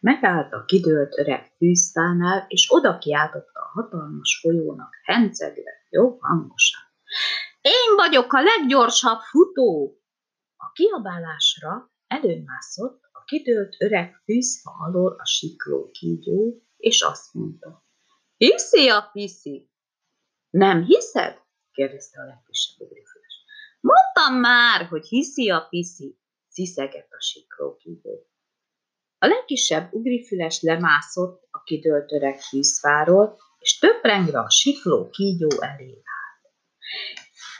Megállt a kidőlt öreg fűszfánál, és oda kiáltotta a hatalmas folyónak, hencegve, jó hangosan. Én vagyok a leggyorsabb futó! A kiabálásra előmászott a kidőlt öreg fűszfa alól a sikló kígyó, és azt mondta. Hiszi a piszi? Nem hiszed? kérdezte a legkisebb ugrifüles. Mondtam már, hogy hiszi a piszi, sziszegett a sikló kígyó. A legkisebb ugrifüles lemászott a kidőlt öreg fűszfáról, és töprengve a sikló kígyó elé állt.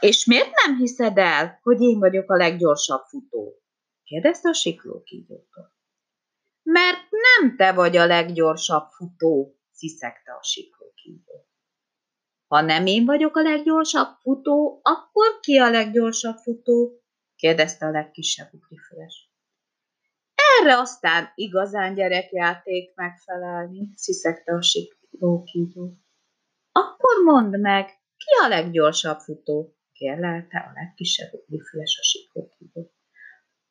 És miért nem hiszed el, hogy én vagyok a leggyorsabb futó? kérdezte a sikló kígyótól. Mert nem te vagy a leggyorsabb futó, sziszegte a sikló kígyó. Ha nem én vagyok a leggyorsabb futó, akkor ki a leggyorsabb futó? kérdezte a legkisebb ugrifüles. Erre aztán igazán gyerekjáték megfelelni, sziszegte a sikló. Akkor mondd meg, ki a leggyorsabb futó? kérlelte a legkisebb ugrifüles a sikló.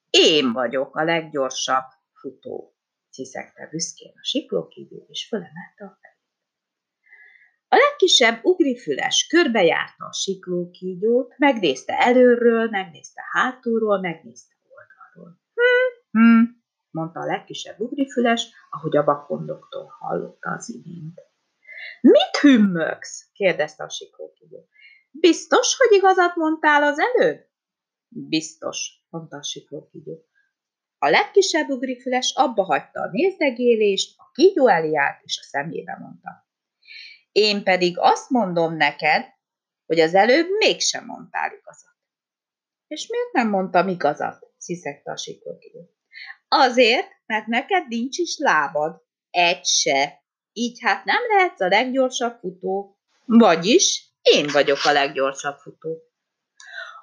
Én vagyok a leggyorsabb futó, sziszegte büszkén a siklókígyó, és fölemelte a fejét. A legkisebb ugrifüles körbejárta a siklókígyót, megnézte előről, megnézte hátulról, megnézte oldalról. Hm, hm, mondta a legkisebb ugrifüles, ahogy a bakondoktól hallotta az imént. Mit hümmögsz? kérdezte a siklókígyó. Biztos, hogy igazat mondtál az előbb? Biztos, mondta a siklókígyó. A legkisebb ugrifüles abba hagyta a nézdegélést, a kígyó elé állt, és a szemébe mondta. Én pedig azt mondom neked, hogy az előbb mégsem mondtál igazat. És miért nem mondtam igazat? sziszegte a siklókígyó. Azért, mert neked nincs is lábad. Egy se. Így hát nem lehetsz a leggyorsabb futó. Vagyis én vagyok a leggyorsabb futó.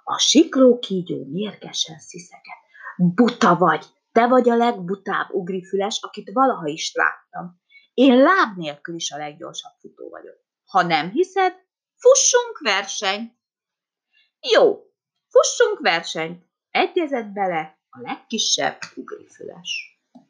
A sikló kígyó mérgesen sziszegett. Buta vagy, te vagy a legbutább ugrifüles, akit valaha is láttam. Én láb nélkül is a leggyorsabb futó vagyok. Ha nem hiszed, fussunk versenyt. Jó, fussunk versenyt. Egyezett bele a legkisebb ugrifüles.